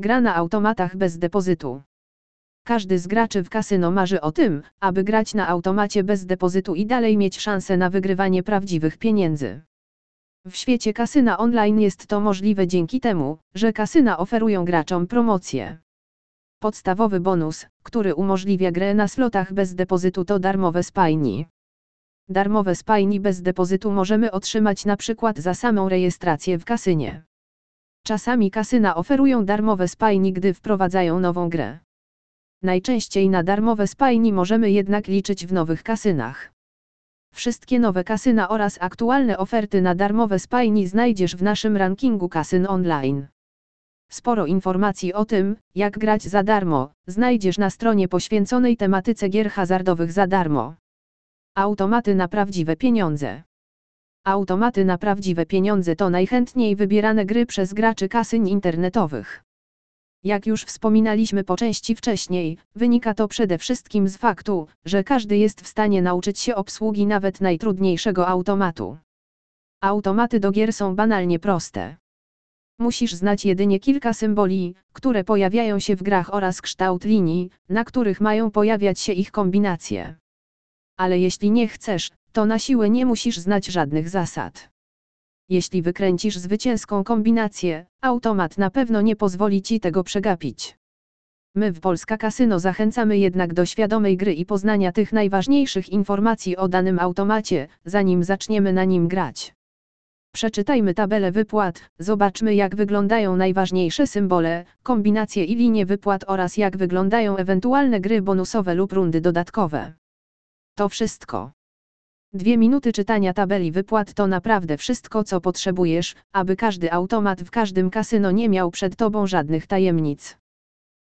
Gra na automatach bez depozytu. Każdy z graczy w kasyno marzy o tym, aby grać na automacie bez depozytu i dalej mieć szansę na wygrywanie prawdziwych pieniędzy. W świecie kasyna online jest to możliwe dzięki temu, że kasyna oferują graczom promocje. Podstawowy bonus, który umożliwia grę na slotach bez depozytu to darmowe spajni. Darmowe spajni bez depozytu możemy otrzymać na przykład za samą rejestrację w kasynie. Czasami kasyna oferują darmowe spajni, gdy wprowadzają nową grę. Najczęściej na darmowe spajni możemy jednak liczyć w nowych kasynach. Wszystkie nowe kasyna oraz aktualne oferty na darmowe spajni znajdziesz w naszym rankingu kasyn online. Sporo informacji o tym, jak grać za darmo, znajdziesz na stronie poświęconej tematyce gier hazardowych za darmo. Automaty na prawdziwe pieniądze. Automaty na prawdziwe pieniądze to najchętniej wybierane gry przez graczy kasyn internetowych. Jak już wspominaliśmy po części wcześniej, wynika to przede wszystkim z faktu, że każdy jest w stanie nauczyć się obsługi nawet najtrudniejszego automatu. Automaty do gier są banalnie proste. Musisz znać jedynie kilka symboli, które pojawiają się w grach oraz kształt linii, na których mają pojawiać się ich kombinacje. Ale jeśli nie chcesz, to na siłę nie musisz znać żadnych zasad. Jeśli wykręcisz zwycięską kombinację, automat na pewno nie pozwoli ci tego przegapić. My w Polska Kasyno zachęcamy jednak do świadomej gry i poznania tych najważniejszych informacji o danym automacie, zanim zaczniemy na nim grać. Przeczytajmy tabelę wypłat, zobaczmy jak wyglądają najważniejsze symbole, kombinacje i linie wypłat oraz jak wyglądają ewentualne gry bonusowe lub rundy dodatkowe. To wszystko. Dwie minuty czytania tabeli wypłat to naprawdę wszystko co potrzebujesz, aby każdy automat w każdym kasyno nie miał przed tobą żadnych tajemnic.